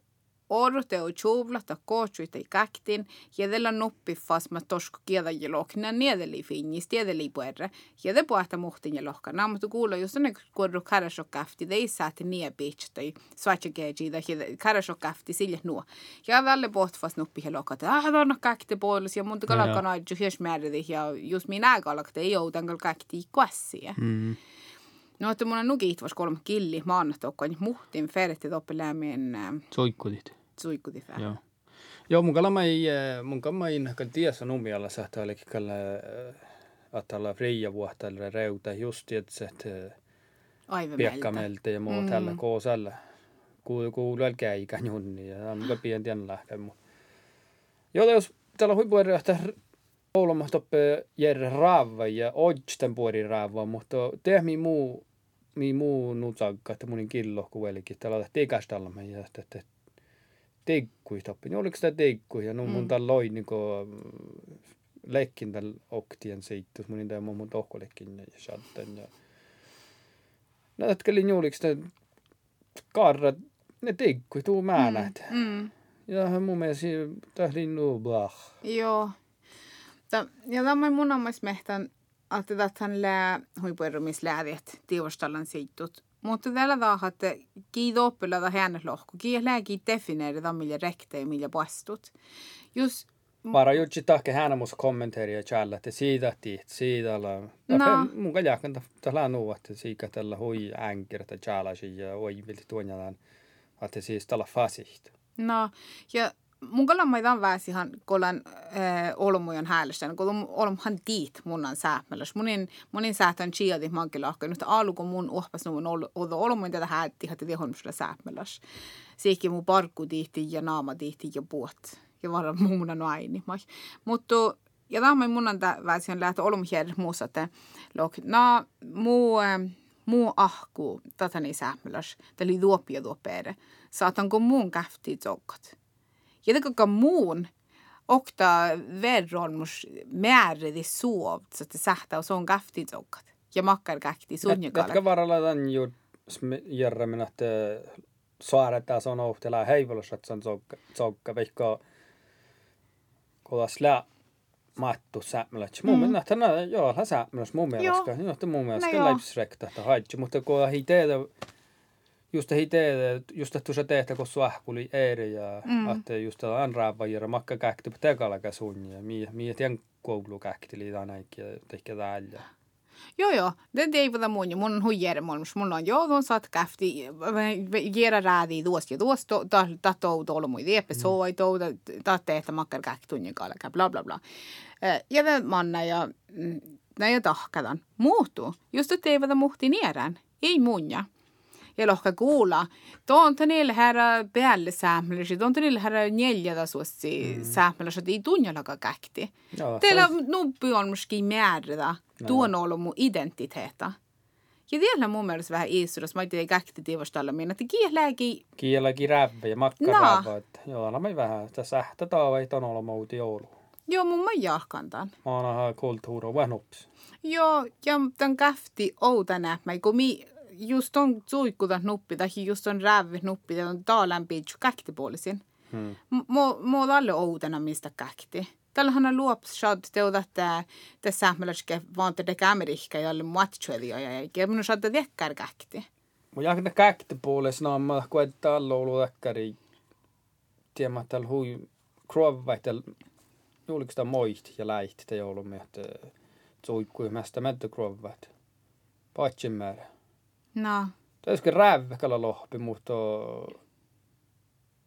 Orte och chuvlat och kochuita i kaktin, jedellä nuppi fas ma tosko kieda ja lohkina niedeli finnis, tiedeli puerre, jede puhta muhtin ja lohka. Nämä mutta kuulla just ne korru karasok kafti, de saati nie bitch tai svacha geji da jede karasok kafti sille nuo. Ja välle puht fas nuppi ja lohka, että ah on kakti puolus ja mutta kalakana ju hies ja just minä kalakte ei joutan kal kakti kuassia. Mm. No, että mun on nukit vasta kolme killi maanantaukkoon, muhtin ferti toppeläämien... Soikkudit suikuti vähän. Joo. Joo, mun kalla mai, mun kalla ei näkään tiedä numialla sähtä oli kalla että olla fria vuotta eller reuta just det sätt piekkamelta ja muu tällä mm. koosalla. Kuulu kuulu käikän junni ja on muka pieni tien lähkä. Joo, jos täällä että Ouluma toppe järre raava ja ojsten puori raava, mutta tehmi muu mi muu nutsakka, että munin killo kuvelikin. Täällä on tehty alla ja että teikkui tappi. Niin oliko sitä teikkuja? No mun mm. loi niinku lekkin tällä oktien seittus. Mun tämä mun tohkolekkin ja shatten. Ja... No, että oli oliko sitä karrat, ne teikkui, tuu määnät. Mm. Mm. Ja mun mielestä tämä oli nu blah. Joo. Ja tämä mun omais mehtän, että hän lää huipuerumislääviet tiivostallan seitut mutta tällä tavalla, että kiitos oppilata hänet lohko. Kiitos lääki defineerida, millä rekte ja millä puastut. Just Bara jutsi tahke hänä musta kommenteeria challa, että siitä tiit, siitä la. No. Mun kajakan tällä nuu, että siitä tällä hui änkirtä challa ja oi vilti tuonjalan, että siis tällä fasihta. No, ja mun kalla mä idan väsihan kolan äh, olmujan häälistä, kun olmuhan tiit munan säämäläs. Munin, munin säätän chiadi mankilahka, nyt alku mun uhpas nuun olmujan tätä häätti, tihon sulla säämäläs. Siikki mun parkku tihti ja naama tihti ja puot. Ja vara muuna aini. Mutta ja tämä mun on väsihan lähtö olmujan muussa, että lok, na muu, muu ahku, tätä säämäläs, tämä oli duopia duopere. Saatanko muun käfti tsokkat? Jotenkin muun okta verronmus määridi suovt, så att det sähtä on kafti tsokkat. Ja makkar kähti sunjakalle. Jätkä varalla tämän ju järremin, että saaretta on ohtela heivolossa, että se on tsokka vaikka kodas lää mattu sämmälät. Mun mm. mielestä, no joo, hän sämmälät mun mielestä. Joo, mun mielestä no, läipsrekta, että haitsi, mutta kun ei tehdä just det hite just att tuossa tehtä kun suahkuli eri ja mm. että just anraava ja makka kähti tekala käsun ja mi mi tien koulu kähti li ja tehkä täällä. Joo joo, det det är mun ju mun hujer mun mun on joo don saat kähti gera räädi tuosta ja tuosta ta ta to tolo mui de episode to ta tehtä makka kähti tunnin kala bla bla bla. Ja det manna ja näin tahkadan. Muuttuu. Just että eivät muhti nierän. Ei munja ja lohka kuula. Toonta niille herra päälle säämmelisi, toonta niille herra neljätä suossi mm. säämmelisi, että ei tunnjalakaan kähti. Teillä nuppi on myöskin määritä, tuon ollut mun identiteetta. Ja vielä mun mielestä vähän istuudessa, mä ei tiedä kähti tiivostalla minä, että kielääkin... Kielääkin räppä ja makka no. joo, no mä vähän, että sähtä taavai on ollut muuta joulu. Joo, mun mä jahkan tämän. Mä oon kulttuuri vähän ups. Joo, ja tämän käfti outana, mä kun mi just on nuppi tai just on räävit nuppi ja on taalämpi käktipuolisin. Hmm. Mä oon alle outena mistä käkti. Tällähän on luops shad teuda että tässä säämmeläske vaan te ja alle matchoelia ja eikä minun shad tekkär käkti. Mä jahda käktipuolis no mä kuetta alla olu tekkari. Tiedä tällä hui krovvaitel juliksta moist ja läihti te joulumme että suikkui mästä mättä krovvait. Patsin määrä. No, Täysin räväkällä lohpi, mutta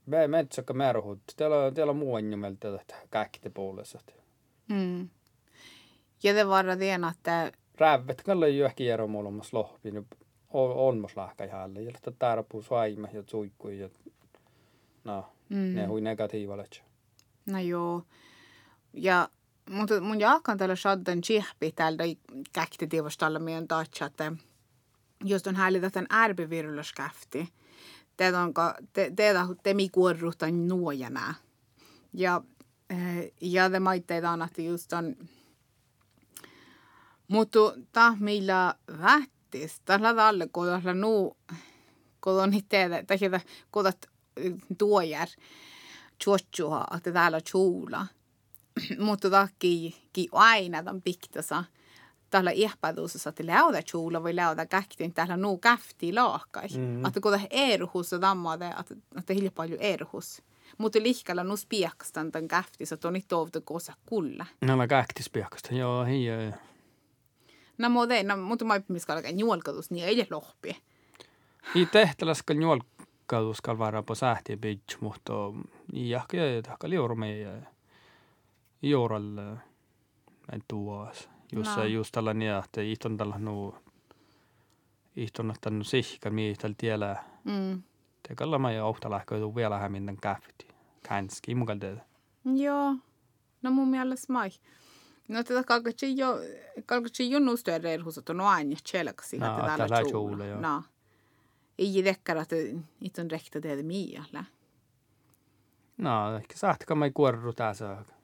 me metsäkkä määrähut. Täällä on, täällä on muu nimeltä että kaikki puolessa. mm. Ja det var det att Rävät kalla jo ehkä ero molemmas lohpi. Nyt on mos lahka jälle. Ja että täällä puu svaima ja suikku ja no, mm. ne hui negatiivalle. No joo. Ja mutta mun jaakan tällä shaddan chihpi tällä käkti tivostalla meidän taatsa, että just on häälitä tämän ärbiviruloskäfti. Teitä on te, teitä temi kuorruhtan nuojana. Ja, eh, ja te maitteita on, että just on mutta ta millä vähtis, tällä alle kodalla nu kodon itse, tai kodat tuojar chuochua, että täällä chuula. [clears throat] Mutta ki aina tämän piktasa. Täällä ihpätuusessa, että läudä chuula voi läudä käktiin, täällä nuu käfti laakai. Mm. Että koda erhus ja tammade, että, että hilja paljon erhus. Mutta lihkalla nu spiakstan tämän käfti, så on inte ovta kosa kulla. Nämä käkti spiakasta, joo, hei, No mutta ei, no, mutta mä miskalla juolkatus, niin ei lohpi. I tehtälässä juolkatus kalvara på sähti bitch, mutta jahka ja tahka liurume ja juoralle en tuos. Just, no. just tällä niin, että ihton tällä nu ihton että nu sihka miihtäl tiellä. Mm. Te kalla mä ja ohta lähkö vielä hämmin käfti. Känski mukaan tehdä. Joo. No mun mielestä mai. No tätä kalkatsi jo, kalkatsi jo nuustöä erhusat on aina tjelaksi. No, tällä tjuulla, joo. No. Ei dekkar att inte on räkta det mialla. No, ehkä saatko mä kuorru tässä. Tjuule.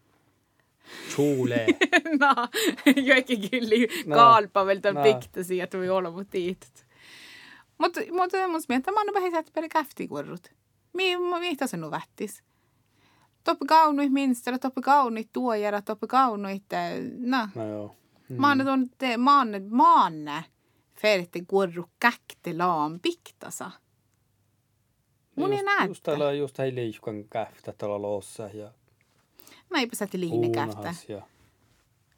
No, kyllä no. kalpa vielä tämän no. piktasi, että voi olla mut tiitot. Mutta mutta mun mielestä mä oon vähän että peri käfti kuorrut. Mi, mi, se nu vättis toppi kaunuit minstellä, toppi kaunuit tuojara, toppi kaunuit, no. No joo. Mm. Maanne on te, maanne, maanne, feritte kuorru käkte laan piktasa. Mun ei näyttä. Just tällä just hei liikkuan käftä tuolla loossa ja... Sä liine käftä. Ja...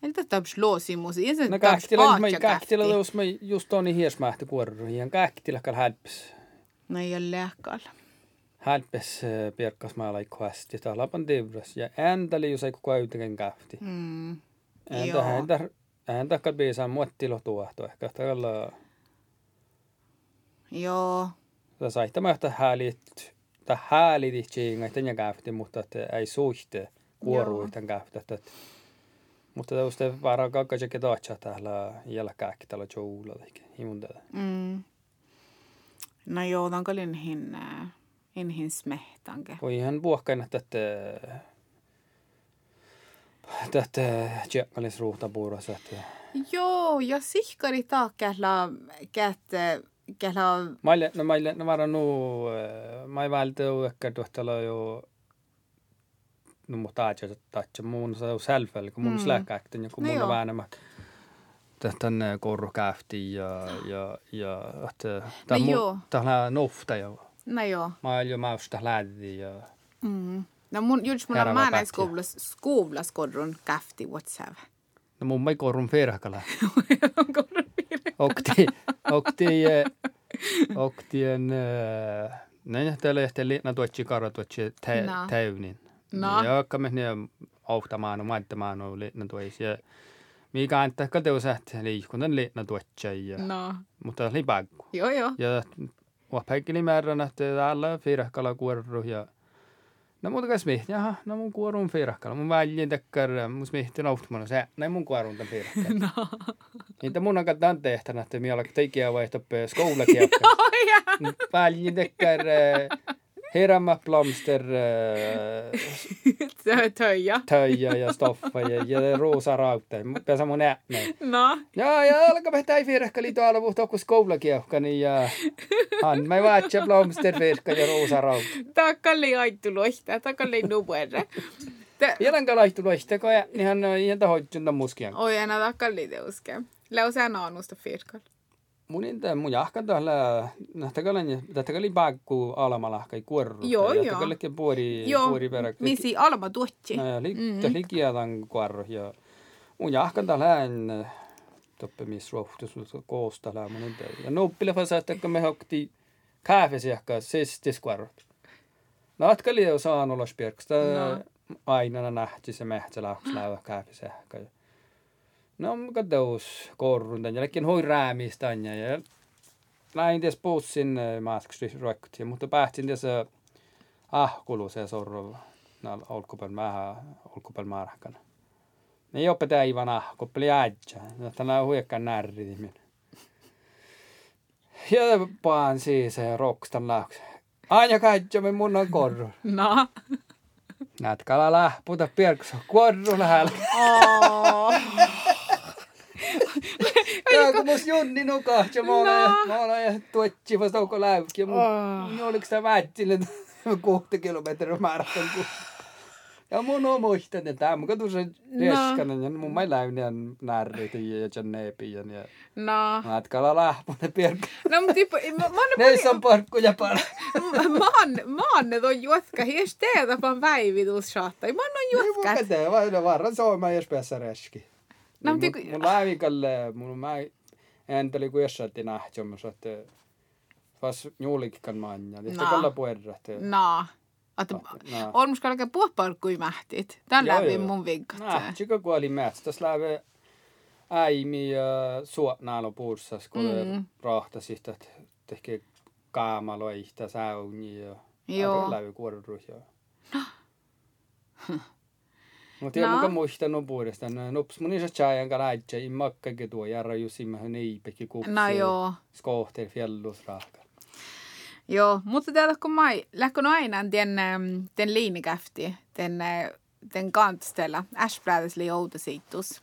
Eli tätä on slåsimus. No kähtillä, mä kähtillä, jos mä just on niin hiesmähti kuorru, ja kähtillä kall hälpis. No ei ole lääkkaalla hälpes pierkas mä lai kvasti täällä pan divras ja ääntäli jos ei koko yhtäkään kähti. Mm. Ääntä ääntä ääntä biisaa muottilo tuohto ehkä tällä. Joo. Tämä sai tämä yhtä häälit tai häälit chinga tämän kähti mutta että ei suhte kuoru tämän kähti että mutta tämä uste varaa kakka sekä taatsa täällä jälkääkin täällä joululla eikä himun Mm. No joo, on kalin hinnää inhinsmehtanke. Voi ihan puhkaina tätä tätä. Että... Joo, ja sihkari taakella kätte kela... Maille, no maille, no vara nu, mä ei vältä ehkä tuohtella jo no mutta aja tatsa muun sa selfel kun mun släkäkten ja kun mun no väänämä tähän korrukäfti ja ja ja että tämä on nofta ja No joo. Mä oon jo mausta lähti ja... Mm. No mun just mulla mä näin skuvlas, skuvlas korrun käfti WhatsApp. No mun ei korrun firkala. [laughs] Okti, okti, okti en... Näin täällä ehti liitna tuotsi karra tuotsi täynin. No. Ja akka me ne auhtamaan no maittamaan no liitna tuoisi. Ja mikä on ehkä teusät liikunnan liitna tuotsi. No. Mutta oli pakko. Joo joo. Ja Wappäikkeli määrän, että täällä firahkalla kuorru ja No muuta kai smihti, jaha, no mun kuorun firahkalla. Mun väljin tekkär, mun smihti nauttumana se, näin mun kuorun tämän firahkalla. [laughs] No. Niitä mun on kattaan tehtävä, että minä olen teikiä vaihtoppe [laughs] skoulakin. Väljin tekkär, Herämä Plumster äh, [laughs] töja. töja ja stoffa ja, Raute. Pesä mun ääne. No. Ja, ja alkaa vetää firkkali tuolla vuhta kun skoulakiehkani ja han mä vaatsa Plumster firkka ja Rosa Raute. Takkalli aittu lohtaa, takkalli nubuerre. Jälänkä laittu lohtaa, kun ihan ihan tahoitsun tämän muskian. Oi, enää takkalli teuske. Leusa naanusta firkkalla mun inte mun jahkan tällä nähtäkälän tähtäkäli pakku alamalla kai kuorru. Joo joo. Tähtäkällekin puori puori perä. Misi alama tuotsi. No ja li mm. tähli kielän kuorru ja mun jahkan tällä tappemisrohtus koosta lämmön Ja nuppille fasa, että me hokti kääfesiäkkä siis tiskvarot. Natka liian saan olla spirksta. No. Aina nähti se mehtsä lähti lävä kääfesiäkkä. No, mikä teus korrun jälkeen hoi räämistä ja näin ties puussin maatkusti roikkutiin, mutta päähtin ties ahkulu se sorro näillä olkupän vähän olkupän markkana. Ne ei opeta aivan ahkoppeli äijä, tänä on huikkaan närri. Ja paan siis se rokstan läks. Aina kaikki me mun on korru. [laughs] No. Näet kala lähputa pierkso korru lähellä. Tää kun mus junni nukas ja mä olen, no. mä olen tuotsi vasta onko läykki. Ja mun, oh. oliko sitä vätsille 6 kilometriä maraton. Ja mun on muistan, että tämä mun tuossa reskanen ja mun mai läyniän närrit ja janneepian ja No. matkalla lähpunen pierkkä. No, mutta tipo, mä, mä, Neissä on parkkuja para. mä, oon, mä oon ne ton juotka, hies teetä vaan päivitus shaatta. Mä oon juotka. Ei mun käteen, vaan varran soima jos päässä reski. no, mul, tegu... mul ävikal mul mä ääntäli kuin jossain nähti omassa että äh, vas juulikikan maanja ja sitten kalla puerrahti naa Että on musta alkaa puhpaa kuin mähtit. Tän läpi mun vinkat. Nah, tjika kuoli mähtit. Tässä läpi äimi äh, ja suotnaalo puursas, kun mm. rahtasit, että tehkee kaamaloihta säuni ja läpi kuoruruhjaa. [gasps] [laughs] Mutta No. no. muka muistanut puolestaan. Nups mun isä chajan kanssa ei makkakin tuo järra jusimmähän neipäkin kupsi. No joo. Skohter fjällusrahka. Joo, mutta tiedä kun mä lähkön aina den, den liinikäfti, den, den kantstella, Ashbladets lioutasittus,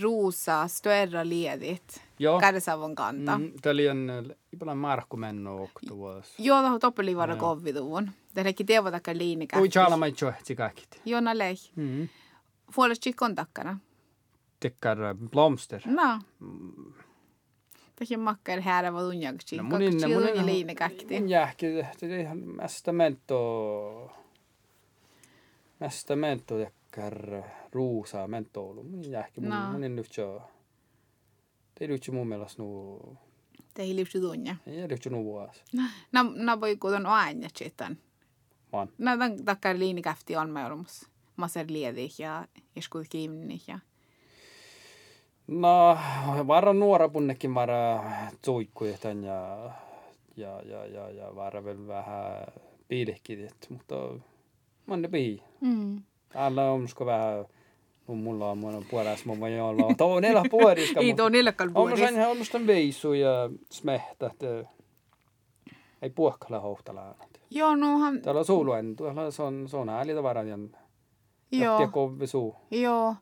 ruusa, störa liedit, Joo. kädesavon kanta. Mm. Mm, Tämä oli en ipalan markku menno oktuvuos. Joo, tuohon toppelivara Joo. kovvituvun. Täälläkin tievotakka liinikäfti. Ui chala mai tjohtsi kaikki. Joo, na lei. Mm. Fuolas chikon takkana. Tykkär blomster. No. Tähän makkar här var unjaksi. No mun inne, mun inne. liinikäfti. Mun jähki, det är ihan mestamento. Mestamento tykkär ruusaa mentoulu. Mun jähki, mun, No. mun inne jo. Det är ju mun mielestä nu. Tähän liipsi tunja. Ei edes nu vuosi. No, no voi kuuton aina chitan. Vaan. No, takkar liinikäfti on mä olemus. Maser liedi ja joskus kiinni ja. No, vara nuora punnekin vara tsuikkuja tän ja, ja, ja, ja, ja vara vielä vähän piilehkidit, mutta man ne pii. Mm. Alla on sko vähän, mun mulla on mun puolesta mun voi olla. Tuo [laughs] on elä puoliska. Ei tuo On puolis. sen on musta veisu ja smehtä, ei puokkala hohtala. Joo, nohan, Täällä on suuluen, tuolla se on, se on ääli tavaran joo, ja kovvi suu. joo.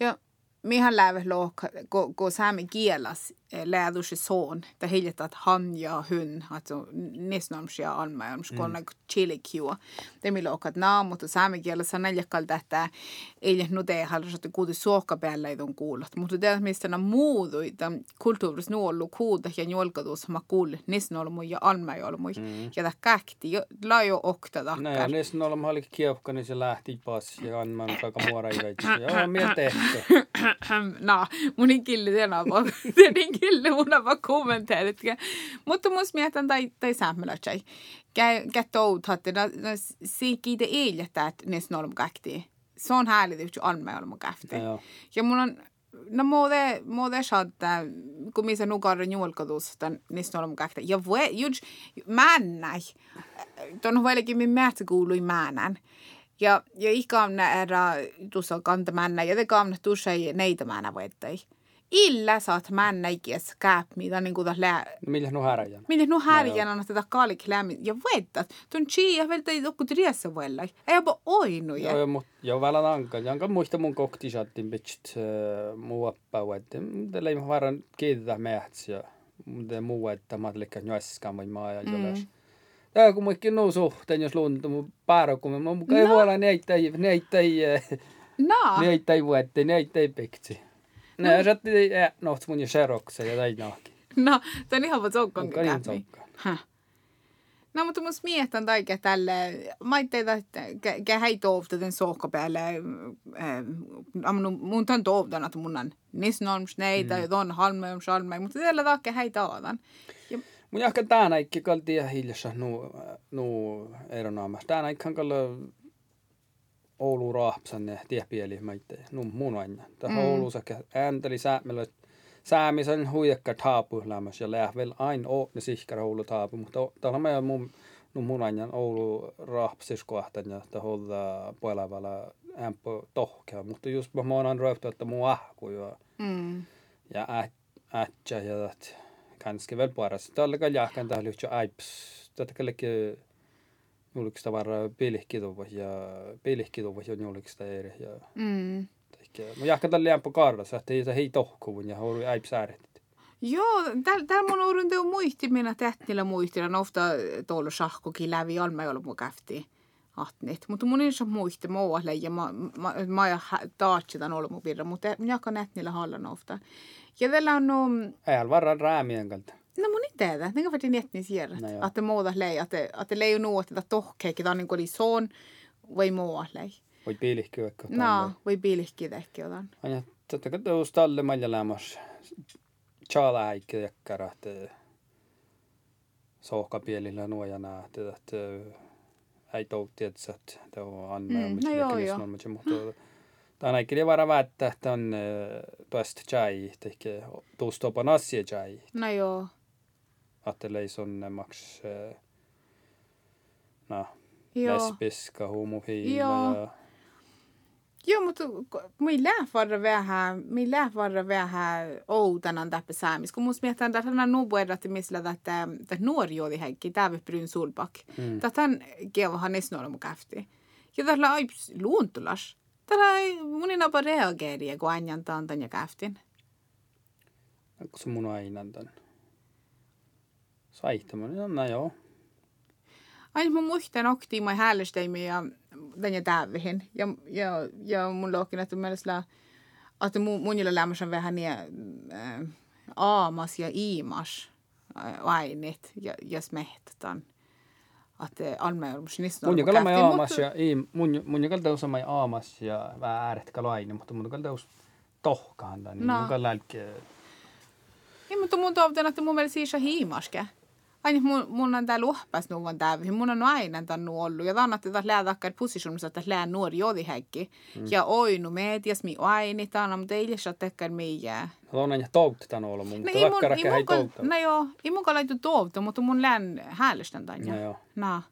Ja mihän läve lohka, kun kun saamen kielas lädus son, että hiljet att han ja hun, alltså nisnoms ja almajoms, kun on chilikiua. Det mi lohkat naamut, saamen kielas on näljakal tähtää, ei nu det halus, että kuuti suokka päällä ei ton kuulut. Mutta det mistä nämä muudu, että kulttuuris nuollu kuuda ja njolkadus ma kuul nisnolmu ja almajolmu. Ja tämä käkti, laajo okta ja takkar. on ollut oli kiepka, niin se lähti pas ja annan aika muora ei veitsi. Joo, mieltä tehty. [coughs] no, mun ei killi tänä. [laughs] Vaan kommenteerit. Mutta mun mietän tai, tai säämmälötsai. Käy, käy toutat, no, no siikki te eilettä, että niissä on käkti. Se on häälitä, että on käkti. Joo. Ja mun on, no muode, muode saattaa, kun missä nukarin julkatusta, niissä on käkti. Ja voi, juts, männäi. Tuon huolikin min määtsä kuului määnän. Ja, ja ikamna era tuossa kantamännä, ja te kamna tuossa ei neitä määnä voittai. Illa saat männä ikies kääp, mitä niin kuin lää... No millä nu härjän? Miten nu härjän on tätä kaalik lämmin. Ja voittat. Tuon chi ja vielä ei joku triessa voilla. Ei jopa oinuja. Joo, joo, mut joo, välillä anka. Janka muista mun koktisattin bitchit muu appaa, että mutta ei varan kiitetä mehtsi ja mutta muu, että mä että joissakaan voi maa ja joles. Tää kun muikin nuu suhteen, jos lunta mun pääro, kun mä mun ei voi olla neitä ei, neitä ei, No. neitä ei vuotte, neitä ei pikti. Ne saatti noht mun jo serokse ja tai nahki. No, tämä on ihan vaan soukkaan Onko niin? Häh. No, mutta mun mietin taika tälle, mä ajattelin, että kä hei toivta den sohka päälle, äh, mun tämän toivtan, että mun on nisnorms neitä, mm. ja ton halmeum salme, mutta tällä takia hei taadan. Ja... Mun jahka tänä ikki kalti ja hiljassa nu, nu eronaamassa. Tänä ikkan kalla Oulu raapsan ne tiepieli maitte, nu mun aina. Tämä mm. Oulu säkä äänteli säämellä, säämisen huijakka taapu lämmäs ja lähvel aina oo ne sihkara Oulu taapu, mutta täällä on meidän mun no mun aina Oulu raapsis kohtan ja taholta puolella ämpö tohkea, mutta just mä oon röyhty, että mun ahku ja, mm. ja ätsä ja kanske väl paras. Tällä kalli jahkan tähän lyhtsä aips. Tätä kalli julkista varra pilihkituvas ja pilihkituvas on julkista eri. Ja, mm. Mä jahkan tällä jämpö karras, että ei se hei tohkuvun ja houri aips ääret. Joo, täällä mun orun teo muistimina tähtillä muistilla, ofta tuolla sahkokin läpi, alma ei ollut mun käfti atnit. Mutta mun ei saa muisti muualle ja mä, mä, mä ja taatsitan ollut mun virra, mutta minä jakan nätnillä hallan ofta. Ja tällä on no... Ei varran räämien kalta. No mun ei tiedä, ne on jätni siellä. No, että muuta lei, että että lei on nuot, että tohkeekin, tämä on niin kuin son, vai muualle. Voi piilihki vaikka. No, voi piilihki ehkä jotain. Aina, totta kai tuossa talle malja lämmässä tjala äikki jäkkärä, että sohkapielillä nuojana, että, että ei toutti, että det on anna mm, no joo, joo. mutta tämä on kyllä vara väittää, että on tuosta chai, tuosta opan asia chai. No joo. Ajattelee sonnemmaksi, no, lesbiska, homofiila ja Joo, mutta minä lähden vähän, minä lähden vähän oudanan täppä säämis. Kun musta mietitään, että tämä on että missä että nuori juoli heikki, tämä bryn sulpak. Mm. Tätä on kevahan esnoilla käfti. Ja tällä on luontulas. Tällä ei napa reageeri, kun aina tämän ja käftin. Onko se mun aina tämän? Saihtaminen, no joo. Aina mun muistan oktiin, mä ja den jag tävihin. Ja, ja, ja mun lohkin, että mielestä että mun, mun lämmössä vähän niin äh, aamas ja iimas äh, ainit ja, ja smehtetään. Että almeurmus niistä on. Mun joka lämmö aamas ja iim, mun, mun joka teus on aamas ja vähän ääretkä laini, mutta mun joka teus tohkaan. Niin no. mun joka lälkee. Niin, mutta mun toivon, että mun mielestä siis on hiimaske aina mun, mun on täällä uhpas nuvan täyvihin. Mun on aina tämän ollut. Ja tämän että lää takkar positionissa, että lää nuori jodi häkki. Mm. Ja oinu medias mi aini tämän, mutta ei liian tekkar miä. No on aina toutti tämän ollut, mutta no, takkar ehkä ei toutta. No joo, ei mun laitu toutti, mutta mun lään häälestän tämän. No joo. No.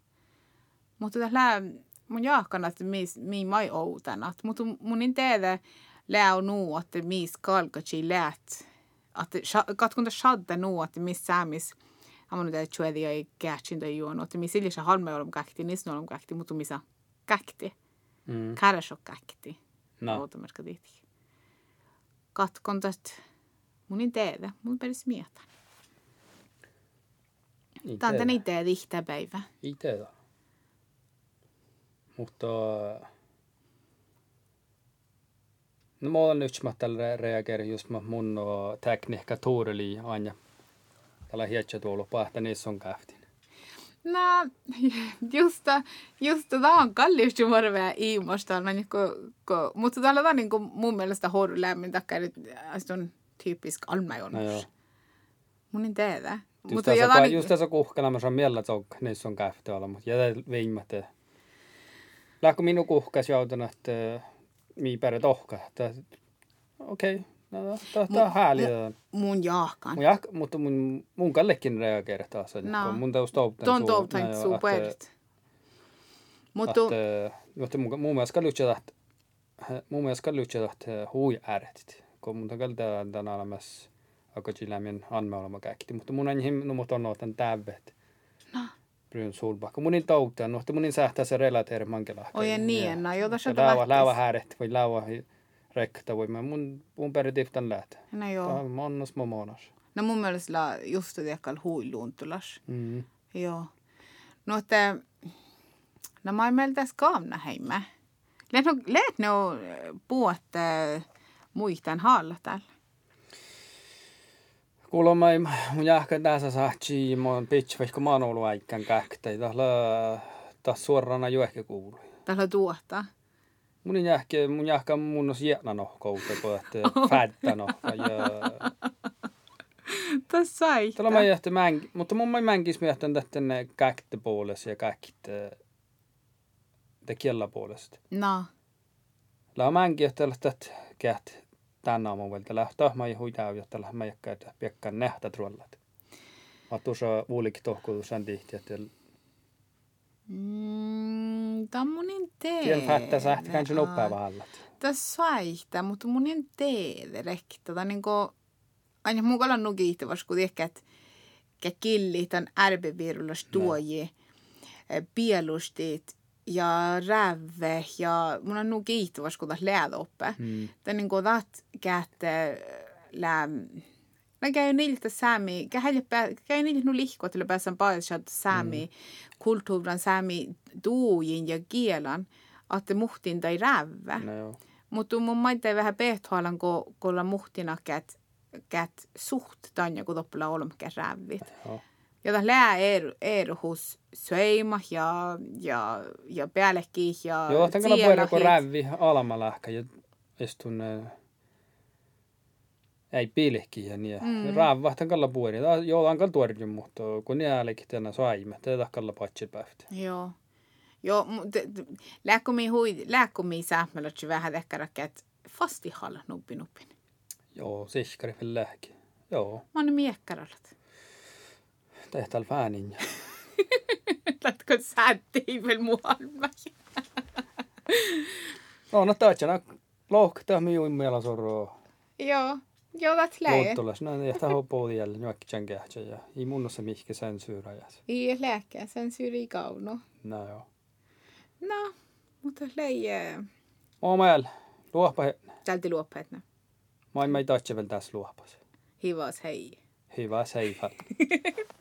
Mutta lää mun mis, mi mai outana. Mutta mun en tiedä lää on nuu, että mis kalkatsi läät. Että katkunta shadda nuu, että mis säämis amanu da chuedi ai gachin da yuon ot mi sili sha halme olum gakti nis no olum gakti mutu misa gakti mm. kara sho gakti no ota merka dit katkon tästä mun ei teedä mun peris mietä Tämä on tänne teedä ihtä päivä. Ei teedä. Mutta No mä olen nyt, mä tällä reageerin just mun tekniikka tuurili aina tällä hietsä tuolla pahta niissä on kähtin. No, [laughs] just, just tämä on kallius jumarvea iimosta, no, niin kuin, kun, mutta täällä on niin kuin, mun mielestä lämmin takia, että on tyyppisk almajonnus. No mun en tiedä. Just mutta tässä, jotain... just tässä on miellä tsokka, niissä on kähti olla, mutta jätä viimätte. Lähkö minun kuhkas joutun, että mii pärjät ohka. Okei, okay, No, tämä on häälillä. Mun jahkan. Mun jahka, mutta mun, mun kallekin reageera taas. No. Mun teus touptan Tuon touptan superit. Mutta... Mutta mun, mun mielestä kalluutsa tahti, mun mielestä kalluutsa tahti hui ääretit. Kun mun on tämän olemassa akka chilämien anme olema käkti. Mutta mun en him, no on otan tävet. No. Bryn sulbakka. Mun ei touptan, mutta mun ei sähtää se relateeri mankela. Oi niin, no jota se Lävä, lävä hääret, voi lävä rekta voi mä mun, mun peritiftan lähtee. No joo. On monnas mä monas. No mun mielestä la just det ekal huiluuntulas. Mm. Joo. No että no mä meiltä skaamna heimme. Läht no, läht no puhutte muistan haalla täällä. Mä mun jahka tässä saa chi mun pitch vaikka mä oon ollut aikään käktä. Tällä taas suorana jo ehkä kuului. Tällä tuota. Mun jahka mun jahka mun sieltä no koute kun että fättä no. Tässä sai. Tällä mä jähtä mänki, mutta mun mä mänkis tästä ne käktä puolesta ja käktä te kiellä puolesta. No. La mänki että tästä kät tänä aamun vielä lähtö mä ei huitaa jotta mä jäkkä piekkaan nähtä trollat. Mä tuossa vuolikin tohkuutu sen tihti, että Mm, tämä on mun en tiedä. Tien fättä sähti kanske noppää vallat. Tässä saihtaa, mutta mun en tiedä rehki. Tota niinku, aina mun kalan nukiittavas, kun ehkä, että killi tämän ärbevirulas tuoji, pielustit ja räve ja mun on nukiittavas, kun tässä läädoppe. Mm. Tämä niinku tat kätte lää Mä käyn niiltä saami, käyn niiltä nu lihkot, että pääsen paljon saami, mm. kulttuuran saami tuujin ja kielan, että muhtin tai rävä. No. Mutta mun maita vähän pehtoalan, kun olla muhtina kät, kät suht tanja, kun toppela olemme rävit. Joo. Ja tässä lää er, eruhus söima ja, ja, ja päällekin ja Joo, tämän puhutaan kun rävi alamalähkä ja istun ei ja niin. Mm. Tämän kanssa puhutaan. Joo, tämän kanssa tuorin, mutta kun jällekin tänä saimme, tätä kanssa patsi päivät. Joo. Joo, mutta lääkkomi hui, lääkkomi säämälötsi vähän tekkärä, että fasti halla nuppi nuppin. Joo, siskari för lääke. Joo. Mä oon miekkarallat. Tehtäl fäänin. [laughs] Lätkö säättiin vielä muualma. no, no tähtsänä lohktaa minun mielen sorroa. Joo. Joo, that's läge. Luottolas, no på igen, nu äkki kähtsä ja ei mun ole se mihke sensuurajas. Ei läke, sensuuri kauno. No joo. No, mutta läge. Omael, luopa he. Tälti luoppeetna. Mä en mä ei tässä luopas. Hivas hei. Hyvä, seifat. [laughs]